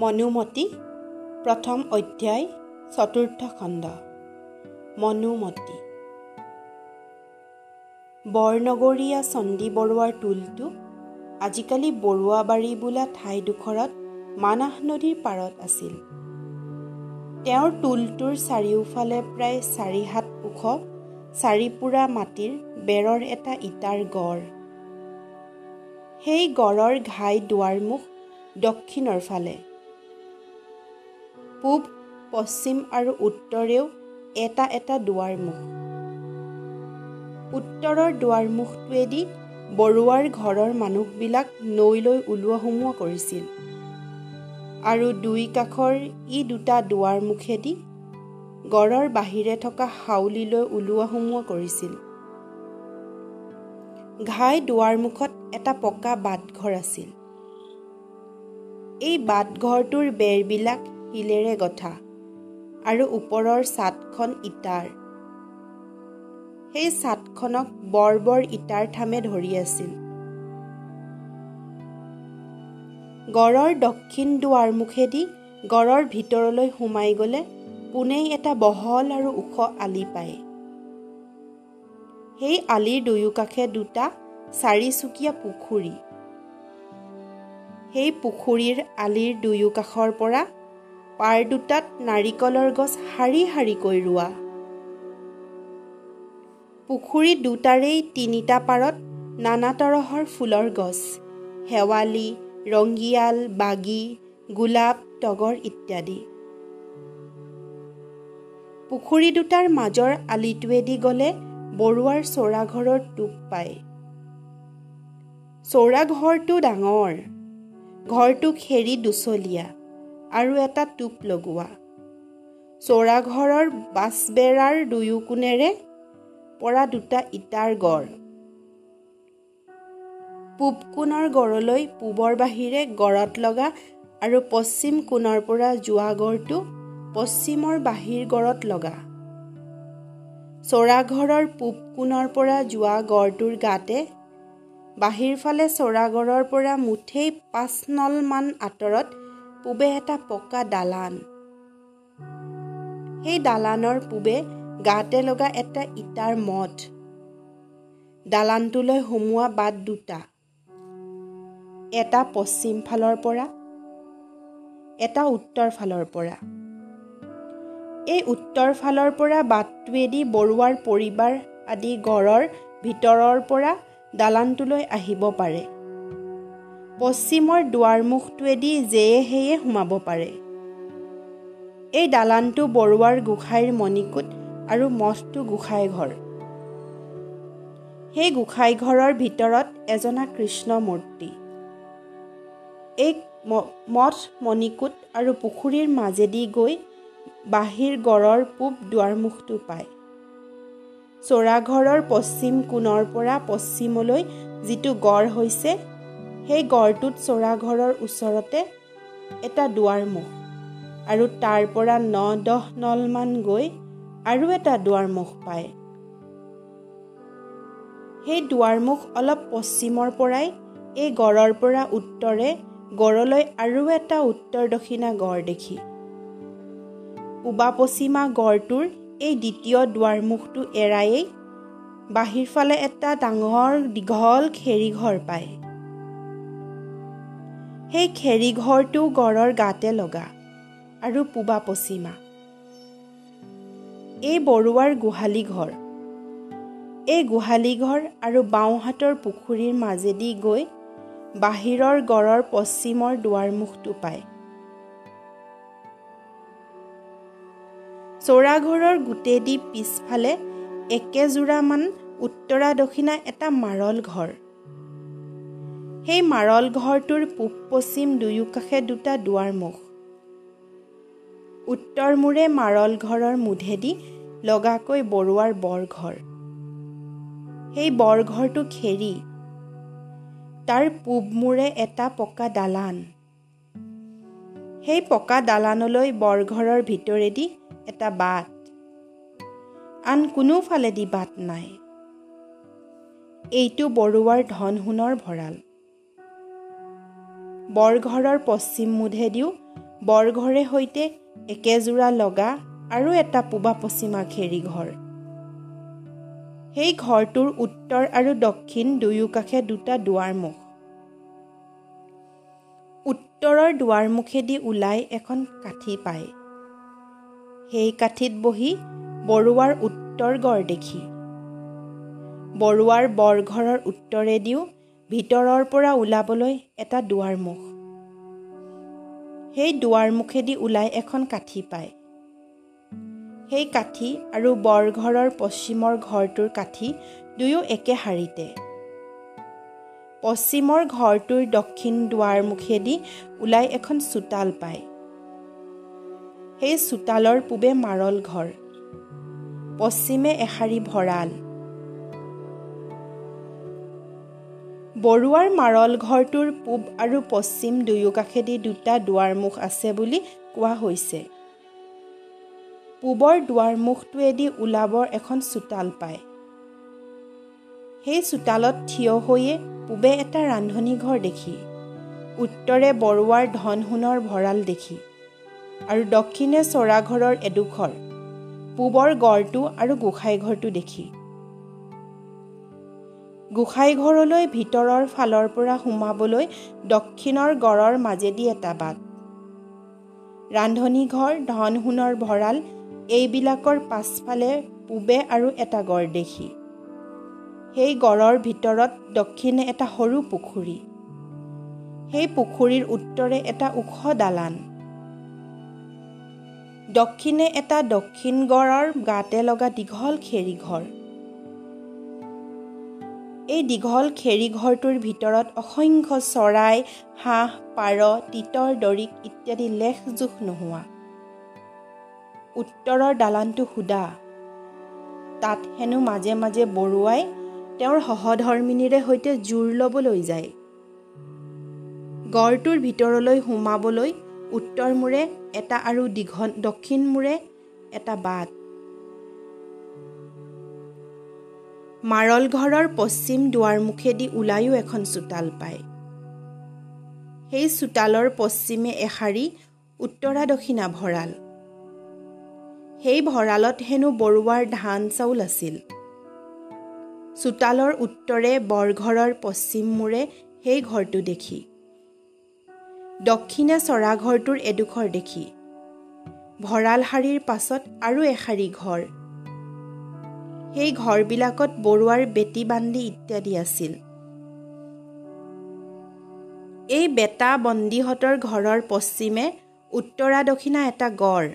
মনুমতী প্ৰথম অধ্যায় চতুৰ্থ খণ্ড। মনুমতী। বৰনগৰীয়া চণ্ডী বৰুৱাৰ টোলটো আজিকালি বৰুৱাবাৰী বোলা ঠাইডোখৰত মানাহ নদীৰ পাৰত আছিল। তেওঁৰ টোলটোৰ চাৰিওফালে প্ৰায় চাৰি হাত ওখ চাৰিপোৰা মাটিৰ বেৰৰ এটা ইটাৰ গড়। সেই গড়ৰ ঘাই দুৱাৰমুখ দক্ষিণৰ ফালে। পূব পশ্চিম আৰু উত্তৰেও এটা এটা দুৱাৰমুখ। উত্তৰৰ দুৱাৰমুখটোৱেদি বৰুৱাৰ ঘৰৰ মানুহবিলাক নৈলৈ ওলোৱা সোমোৱা কৰিছিল আৰু দুই কাষৰ ই দুটা দুৱাৰমুখেদি গড়ৰ বাহিৰে থকা হাউলিলৈ ওলোৱা সোমোৱা কৰিছিল। ঘাই দুৱাৰমুখত এটা পকা বাটঘৰ আছিল। এই বাটঘৰটোৰ বেৰবিলাক শিলেৰে গঠা আৰু ওপৰৰ ছাদখন ইটাৰ। সেই ছাদখনক বৰ বৰ ইটাৰ থামে ধৰি আছিল। গড়ৰ দক্ষিণ দুৱাৰমুখেদি গড়ৰ ভিতৰলৈ সোমাই গ'লে পোনেই এটা বহল আৰু ওখ আলি পায়। সেই আলিৰ দুয়োকাষে দুটা চাৰিচুকীয়া পুখুৰী। সেই পুখুৰীৰ আলিৰ দুয়োকাষৰ পৰা পাৰ দুটাত নাৰিকলৰ গছ শাৰী শাৰীকৈ ৰোৱা। পুখুৰী দুটাৰেই তিনিটা পাৰত নানা তৰহৰ ফুলৰ গছ শেৱালি ৰংগিয়াল বাগি গোলাপ তগৰ ইত্যাদি। পুখুৰী দুটাৰ মাজৰ আলিটোৱেদি গ'লে বৰুৱাৰ চৌৰাঘৰৰ টোপ পায়। চৌৰাঘৰটো ডাঙৰ ঘৰটো খেৰি দুচলীয়া। আৰু এটা টোপ লগোৱা। চৌৰাঘৰৰ বাছবেৰাৰ দুয়ো কোণেৰে পৰা দুটা ইটাৰ গড়। পূব কোণৰ গড়লৈ পূবৰ বাহিৰে গড়ত লগা আৰু পশ্চিম কোণৰ পৰা যোৱা গড়টো পশ্চিমৰ বাহিৰ গড়ত লগা। চৌৰাঘৰৰ পূব কোণৰ পৰা যোৱা গড়টোৰ গাতে বাহিৰফালে চৌৰাগড়ৰ পৰা মুঠেই পাঁচ নলমান আঁতৰত পূবে এটা পকা দালান। সেই দালানৰ পূবে গাতে লগা এটা ইটাৰ মঠ দালানটোলৈ সোমোৱা বাট দুটা। এটা পশ্চিম ফালৰ পৰা এটা উত্তৰ ফালৰ পৰা। এই উত্তৰ ফালৰ পৰা বাটটোৱেদি বৰুৱাৰ পৰিবাৰ আদি গড়ৰ ভিতৰৰ পৰা দালানটোলৈ আহিব পাৰে। পশ্চিমৰ দুৱাৰমুখটোৱেদি যেয়ে সেয়ে সোমাব পাৰে। এই দালানটো বৰুৱাৰ গোসাঁইৰ মণিকোট আৰু মঠটো গোসাঁই ঘৰ সেই গোসাঁই ঘৰৰ ভিতৰত এজনা কৃষ্ণ মূৰ্তি এই মঠ মণিকোট আৰু পুখুৰীৰ মাজেদি গৈ বাহিৰ গড়ৰ পূব দুৱাৰমুখটো পায়। চৌৰাঘৰৰ পশ্চিম কোণৰ পৰা পশ্চিমলৈ যিটো গড় হৈছে সেই গড়টোত চৌৰাঘৰৰ ওচৰতে এটা দুৱাৰমুখ আৰু তাৰ পৰা ন দহ নলমান গৈ আৰু এটা দুৱাৰমুখ পায়। সেই দুৱাৰমুখ অলপ পশ্চিমৰ পৰাই এই গড়ৰ পৰা উত্তৰে গড়লৈ আৰু এটা উত্তৰ দক্ষিণা গড় দেখি। পূবা পশ্চিমা গড়টোৰ এই দ্বিতীয় দুৱাৰমুখটো এৰায়েই বাহিৰফালে এটা ডাঙৰ দীঘল খেৰীঘৰ পায়। সেই খেৰীঘৰটো গড়ৰ গাতে লগা আৰু পূবা পশ্চিমা। এই বৰুৱাৰ গোহালি ঘৰ। এই গোহালি ঘৰ আৰু বাওঁহাতৰ পুখুৰীৰ মাজেদি গৈ বাহিৰৰ গড়ৰ পশ্চিমৰ দুৱাৰমুখটো পায়। চৌৰাঘৰৰ গোটেদি পিছফালে একেযোৰামান উত্তৰা দক্ষিণা এটা মাৰল ঘৰ। সেই মাৰল ঘৰটোৰ পূব পশ্চিম দুয়োকাষে দুটা দুৱাৰমুখ উত্তৰ মূৰে মাৰল ঘৰৰ মুধেদি লগাকৈ বৰুৱাৰ বৰঘৰ সেই বৰঘৰটো খেৰি তাৰ পূব মূৰে এটা পকা দালান। সেই পকা দালানলৈ বৰঘৰৰ ভিতৰেদি এটা বাট। আন কোনোফালেদি বাট নাই। এইটো বৰুৱাৰ ধন সোণৰ ভঁৰাল। বৰঘৰৰ পশ্চিম মুধেদিও বৰঘৰে সৈতে একেযোৰা লগা আৰু এটা পূবা পশ্চিমা খেৰী ঘৰ সেই ঘৰটোৰ উত্তৰ আৰু দক্ষিণ দুয়োকাষে দুটা দুৱাৰমুখ। উত্তৰৰ দুৱাৰমুখেদি ওলাই এখন কাঠি পায়। সেই কাঠিত বহি বৰুৱাৰ উত্তৰ গড় দেখি। বৰুৱাৰ বৰঘৰৰ উত্তৰেদিও ভিতৰৰ পৰা ওলাবলৈ এটা দুৱাৰমুখ। সেই দুৱাৰমুখেদি ওলাই এখন কাঠি পায়। সেই কাঠি আৰু বৰঘৰৰ পশ্চিমৰ ঘৰটোৰ কাঠি দুয়ো একে শাৰীতে। পশ্চিমৰ ঘৰটোৰ দক্ষিণ দুৱাৰমুখেদি ওলাই এখন চোতাল পায়। সেই চোতালৰ পূবে মাৰল ঘৰ। পশ্চিমে এশাৰী ভঁৰাল। বৰুৱাৰ মাৰল ঘৰটোৰ পূব আৰু পশ্চিম দুয়োকাষেদি দুটা দুৱাৰমুখ আছে বুলি কোৱা হৈছে। পূবৰ দুৱাৰমুখটোৱেদি ওলাবৰ এখন চোতাল পায়। সেই চোতালত থিয় হৈয়ে পূবে এটা ৰান্ধনী ঘৰ দেখি উত্তৰে বৰুৱাৰ ধন সোণৰ ভঁৰাল দেখি আৰু দক্ষিণে চৰাঘৰৰ এডোখৰ পূবৰ গড়টো আৰু গোসাঁই ঘৰটো দেখি। গোসাঁই ঘৰলৈ ভিতৰৰ ফালৰ পৰা সোমাবলৈ দক্ষিণৰ গড়ৰ মাজেদি এটা বাট। ৰান্ধনী ঘৰ ধন সোণৰ ভঁৰাল এইবিলাকৰ পাছফালে পূবে আৰু এটা গড় দেখি সেই গড়ৰ ভিতৰত দক্ষিণে এটা সৰু পুখুৰী। সেই পুখুৰীৰ উত্তৰে এটা ওখ দালান। দক্ষিণে এটা দক্ষিণ গড়ৰ গাতে লগা দীঘল খেৰী ঘৰ। এই দীঘল খেৰী ঘৰটোৰ ভিতৰত অসংখ্য চৰাই হাঁহ পাৰ তিতৰ দৰিক ইত্যাদি লেখ জোখ নোহোৱা। উত্তৰৰ দালানটো সুদা। তাত হেনো মাজে মাজে বৰুৱাই তেওঁৰ সহধৰ্মিনীৰে সৈতে জোৰ ল'বলৈ যায়। গড়টোৰ ভিতৰলৈ সোমাবলৈ উত্তৰ মূৰে এটা আৰু দীঘল দক্ষিণ মূৰে এটা বাট। মাৰল ঘৰৰ পশ্চিম দুৱাৰমুখেদি ওলায়ো এখন চোতাল পায়। সেই চোতালৰ পশ্চিমে এশাৰী উত্তৰা দক্ষিণা ভঁৰাল। সেই ভঁৰালত হেনো বৰুৱাৰ ধান চাউল আছিল। চোতালৰ উত্তৰে বৰঘৰৰ পশ্চিম মূৰে সেই ঘৰটো দেখি। দক্ষিণে চৰাঘৰটোৰ এডোখৰ দেখি। ভঁৰাল শাৰীৰ পাছত আৰু এশাৰী ঘৰ। সেই ঘৰবিলাকত বৰুৱাৰ বেটী বান্দি ইত্যাদি আছিল। এই বেটা বন্দীহঁতৰ ঘৰৰ পশ্চিমে উত্তৰা দক্ষিণা এটা গড়।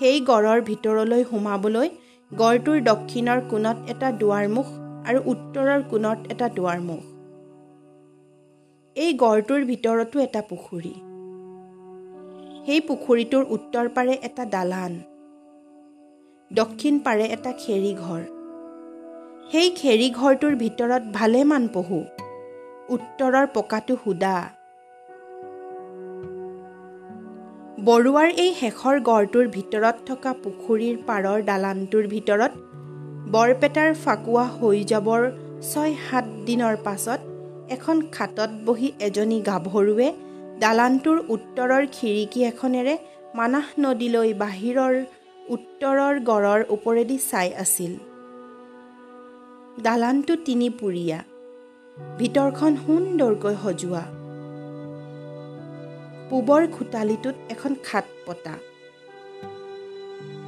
সেই গড়ৰ ভিতৰলৈ সোমাবলৈ গড়টোৰ দক্ষিণৰ কোণত এটা দুৱাৰমুখ আৰু উত্তৰৰ কোণত এটা দুৱাৰমুখ। এই গড়টোৰ ভিতৰতো এটা পুখুৰী। সেই পুখুৰীটোৰ উত্তৰ পাৰে এটা দালান। দক্ষিণ পাৰে এটা খেৰী ঘৰ। সেই খেৰী ঘৰটোৰ ভিতৰত ভালেমান পহু। উত্তৰৰ পকাটো সুদা। বৰুৱাৰ এই শেষৰ গড়টোৰ ভিতৰত থকা পুখুৰীৰ পাৰৰ দালানটোৰ ভিতৰত বৰপেটাৰ ফাকুৱা হৈ যাবৰ ছয় সাত দিনৰ পাছত এখন খাটত বহি এজনী গাভৰুৱে দালানটোৰ উত্তৰৰ খিৰিকী এখনেৰে মানাহ নদীলৈ বাহিৰৰ উত্তৰৰ গড়ৰ ওপৰেদি চাই আছিল। দালানটো তিনিপুৰীয়া ভিতৰখন সুন্দৰকৈ সজোৱা। পূবৰ খোটালিটোত এখন খাট পতা।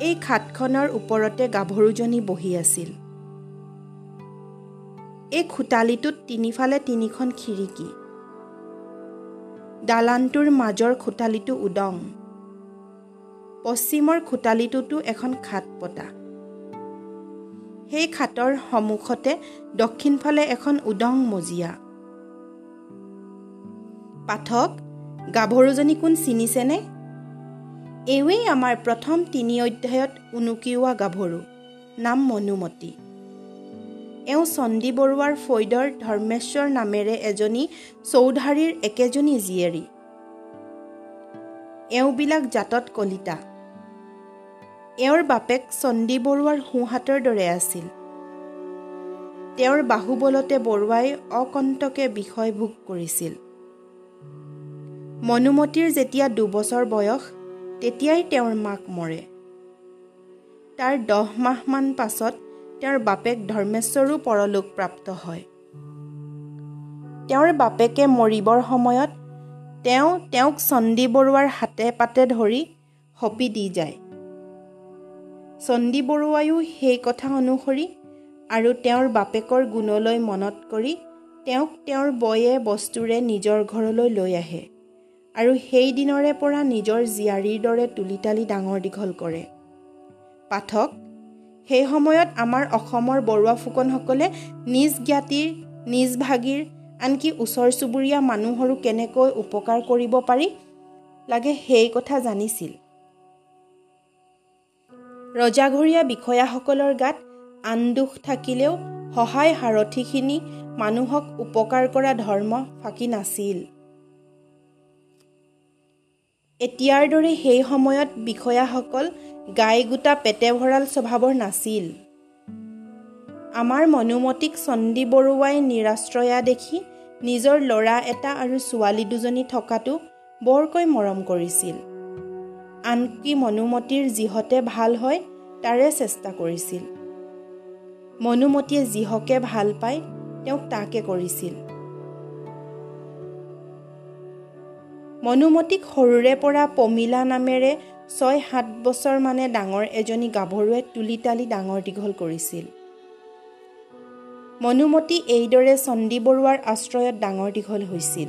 এই খাটখনৰ ওপৰতে গাভৰুজনী বহি আছিল। এই খোটালিটোত তিনিফালে তিনিখন খিৰিকী। দালানটোৰ মাজৰ খোটালিটো উদং। পশ্চিমৰ খোটালিটোতো এখন খাট পতা। সেই খাটৰ সন্মুখতে দক্ষিণফালে এখন উদং মজিয়া। পাঠক গাভৰুজনী কোন চিনিছেনে? এওঁৱেই আমাৰ প্ৰথম তিনি অধ্যায়ত উনুকিওৱা গাভৰু নাম মনুমতী। এওঁ চণ্ডী বৰুৱাৰ ফৈদৰ ধৰ্মেশ্বৰ নামেৰে এজনী চৌধাৰীৰ একেজনী জীয়েৰী। এওঁবিলাক জাতত কলিতা। এওঁৰ বাপেক চণ্ডী বৰুৱাৰ সোঁহাতৰ দৰে আছিল। তেওঁৰ বাহুবলতে বৰুৱাই অকণ্টকে বিষয় ভোগ কৰিছিল। মনুমতীৰ যেতিয়া দুবছৰ বয়স তেতিয়াই তেওঁৰ মাক মৰে। তাৰ দহ মাহমান পাছত তেওঁৰ বাপেক ধৰ্মেশ্বৰো পৰলোকপ্ৰাপ্ত হয়। তেওঁৰ বাপেকে মৰিবৰ সময়ত তেওঁ তেওঁক চণ্ডী বৰুৱাৰ হাতে পাতে ধৰি সপি দি যায়। চণ্ডী বৰুৱায়ো সেই কথা অনুসৰি আৰু তেওঁৰ বাপেকৰ গুণলৈ মনত কৰি তেওঁক তেওঁৰ বয়ে বস্তুৰে নিজৰ ঘৰলৈ লৈ আহে আৰু সেই দিনৰে পৰা নিজৰ জীয়াৰীৰ দৰে তুলি তালি ডাঙৰ দীঘল কৰে। পাঠক সেই সময়ত আমাৰ অসমৰ বৰুৱা ফুকনসকলে নিজ জ্ঞাতিৰ নিজ ভাগীৰ আনকি ওচৰ চুবুৰীয়া মানুহৰো কেনেকৈ উপকাৰ কৰিব পাৰি লাগে সেই কথা জানিছিল। ৰজাঘৰীয়া বিষয়াসকলৰ গাত আন দুখ থাকিলেও সহায় সাৰথিখিনি মানুহক উপকাৰ কৰা ধৰ্ম ফাঁকি নাছিল। এতিয়াৰ দৰে সেই সময়ত বিষয়াসকল গাই গোটা পেটে ভঁৰাল স্বভাৱৰ নাছিল। আমাৰ মনুমতীক চণ্ডী বৰুৱাই নিৰাশ্ৰয়া দেখি নিজৰ ল'ৰা এটা আৰু ছোৱালী দুজনী থকাটো বৰকৈ মৰম কৰিছিল। আনকি মনুমতীৰ যিহতে ভাল হয় তাৰে চেষ্টা কৰিছিল। মনুমতীয়ে যিহকে ভাল পায় তেওঁক তাকে কৰিছিল। মনুমতীক সৰুৰে পৰা পমিলা নামেৰে ছয় সাত বছৰ মানে ডাঙৰ এজনী গাভৰুৱে তুলি তালি ডাঙৰ দীঘল কৰিছিল। মনুমতী এইদৰে চণ্ডী বৰুৱাৰ আশ্ৰয়ত ডাঙৰ দীঘল হৈছিল।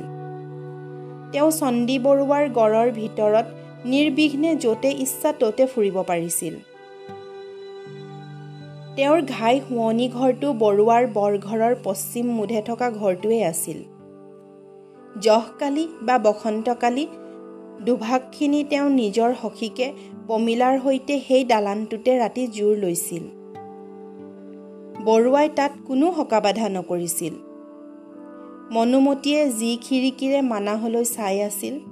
তেওঁ চণ্ডী বৰুৱাৰ গড়ৰ ভিতৰত নিৰ্বিঘ্নে য'তে ইচ্ছা ত'তে ফুৰিব পাৰিছিল। তেওঁৰ ঘাই শোৱনি ঘৰটো বৰুৱাৰ বৰঘৰৰ পশ্চিম মুধে থকা ঘৰটোৱেই আছিল। জহকালি বা বসন্তকালি দুভাগখিনি তেওঁ নিজৰ সখীকে পমিলাৰ সৈতে সেই দালানটোতে ৰাতি জোৰ লৈছিল। বৰুৱাই তাত কোনো সকা বাধা নকৰিছিল। মনুমতীয়ে যি খিৰিকীৰে মানাহলৈ চাই আছিল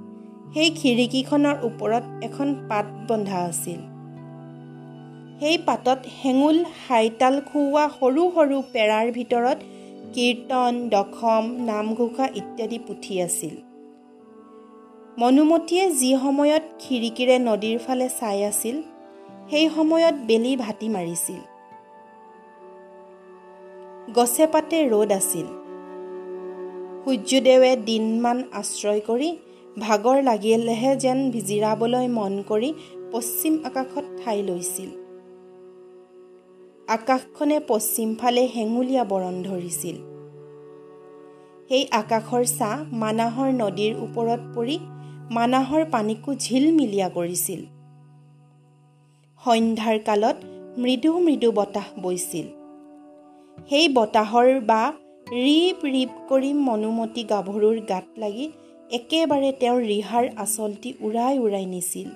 সেই খিৰিকীখনৰ ওপৰত এখন পাত বন্ধা আছিল। সেই পাতত হেঙুল হাইতাল খুওৱা সৰু সৰু পেৰাৰ ভিতৰত কীৰ্তন দশম নামঘোষা ইত্যাদি পুথি আছিল। মনুমতীয়ে যি সময়ত খিৰিকীৰে নদীৰ ফালে চাই আছিল সেই সময়ত বেলি ভাটি মাৰিছিল। গছে পাতে ৰ'দ আছিল। সূৰ্যদেৱে দিনমান আশ্ৰয় কৰি ভাগৰ লাগিলেহে যেন জিৰাবলৈ মন কৰি পশ্চিম আকাশত ঠাই লৈছিল। আকাশখনে পশ্চিমফালে হেঙুলীয়া বৰণ ধৰিছিল। সেই আকাশৰ ছাঁ মানাহৰ নদীৰ ওপৰত পৰি মানাহৰ পানীকো ঝিলমিলীয়া কৰিছিল। সন্ধ্যাৰ কালত মৃদু মৃদু বতাহ বৈছিল সেই বতাহৰ বা ৰিপ ৰিপ কৰি মনুমতী গাভৰুৰ গাত লাগি একেবাৰে তেওঁৰ ৰিহাৰ আচলটি উৰাই উৰাই নিছিল।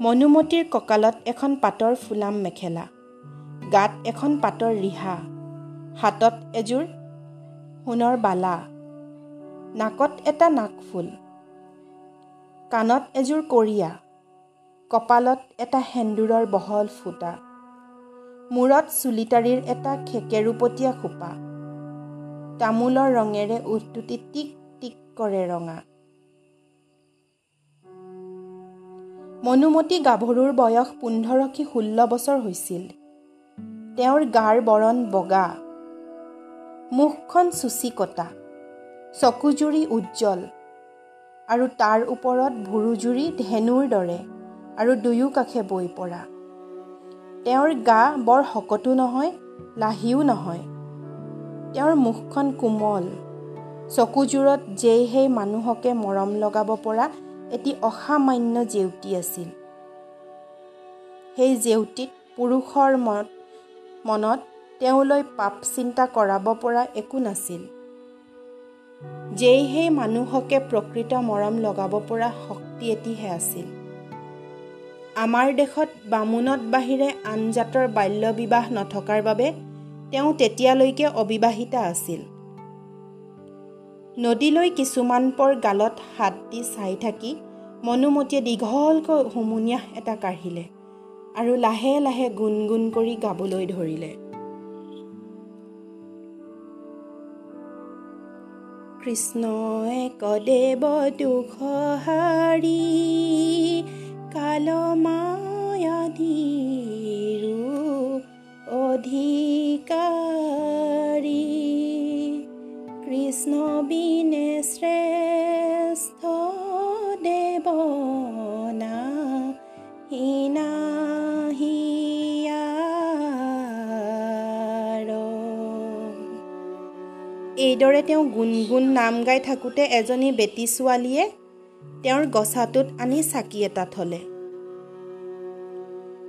মনুমতীৰ কঁকালত এখন পাতৰ ফুলাম মেখেলা গাত এখন পাতৰ ৰিহা হাতত এযোৰ সোণৰ বালা নাকত এটা নাকফুল কাণত এযোৰ কৰিয়া কপালত এটা সেন্দুৰৰ বহল ফুটা মূৰত চুলিতাৰিৰ এটা খেকেৰুপতীয়া খোপা। তামোলৰ ৰঙেৰে উঠটুটি টিক টিক কৰে ৰঙা। মনুমতী গাভৰুৰ বয়স পোন্ধৰ কি ষোল্ল বছৰ হৈছিল। তেওঁৰ গাৰ বৰণ বগা। মুখখন চুচি কটা চকুজুৰি উজ্জ্বল। আৰু তাৰ ওপৰত ভুৰুজুৰি ধেনুৰ দৰে আৰু দুয়ো কাষে বৈ পৰা। তেওঁৰ গা বৰ শকতো নহয় লাহিও নহয়। তেওঁৰ মুখখন কোমল। চকুযোৰত যেই সেই মানুহকে মৰম লগাব পৰা এটি অসামান্য জেউতী আছিল। সেই জেউতীত পুৰুষৰ মত মনত তেওঁলৈ পাপ চিন্তা কৰাব পৰা একো নাছিল। যেই সেই মানুহকে প্ৰকৃত মৰম লগাব পৰা শক্তি এটিহে আছিল। আমাৰ দেশত বামুণত বাহিৰে আন জাতৰ বাল্য বিবাহ নথকাৰ বাবে তেওঁ তেতিয়ালৈকে অবিবাহিতা আছিল। নদীলৈ কিছুমান পৰ গালত হাত দি চাই থাকি মনুমতীয়ে দীঘলকৈ হুমুনিয়াহ এটা কাঢ়িলে আৰু লাহে লাহে গুণগুণ কৰি গাবলৈ ধৰিলে। কৃষ্ণই কদেৱ দুখ হাৰি কাল অধিকাৰী কৃষ্ণ বিনে দেৱনা হীনা এইদৰে তেওঁ গুণগুণ নাম গাই থাকোঁতে এজনী বেটী ছোৱালীয়ে তেওঁৰ গছাটোত আনি চাকি এটা থলে।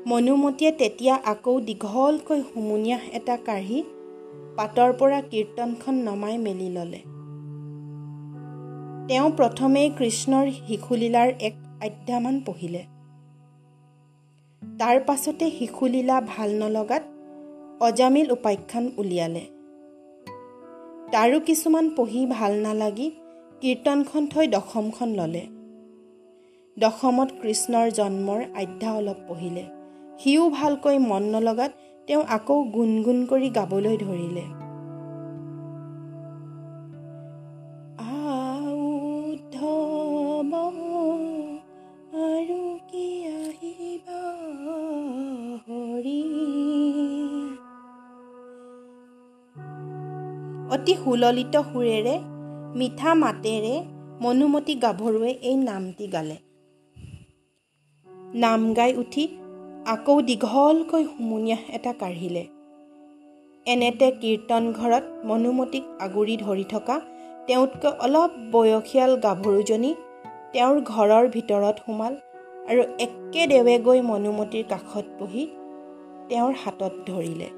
মনুমতীয়ে তেতিয়া আকৌ দীঘলকৈ হুমুনিয়াহ এটা কাঢ়ি পাতৰ পৰা কীৰ্তনখন নমাই মেলি ল'লে। তেওঁ প্ৰথমেই কৃষ্ণৰ শিশুলীলাৰ এক আধ্যামান পঢ়িলে। তাৰ পাছতে শিশুলীলা ভাল নলগাত অজামিল উপাখ্যান উলিয়ালে। তাৰো কিছুমান পঢ়ি ভাল নালাগি কীৰ্তনখন থৈ দশমখন ল'লে। দশমত কৃষ্ণৰ জন্মৰ আধ্যা অলপ পঢ়িলে। সিও ভালকৈ মন নলগাত তেওঁ আকৌ গুণগুণ কৰি গাবলৈ ধৰিলে। অতি সুললিত সুৰেৰে মিঠা মাতেৰে মনুমতী গাভৰুৱে এই নামটি গালে। নাম গাই উঠি আকৌ দীঘলকৈ হুমুনিয়াহ এটা কাঢ়িলে। এনেতে কীৰ্তন ঘৰত মনুমতীক আগুৰি ধৰি থকা তেওঁতকৈ অলপ বয়সীয়াল গাভৰুজনী তেওঁৰ ঘৰৰ ভিতৰত সোমাল আৰু একেদেৱে গৈ মনুমতীৰ কাষত বহি তেওঁৰ হাতত ধৰিলে।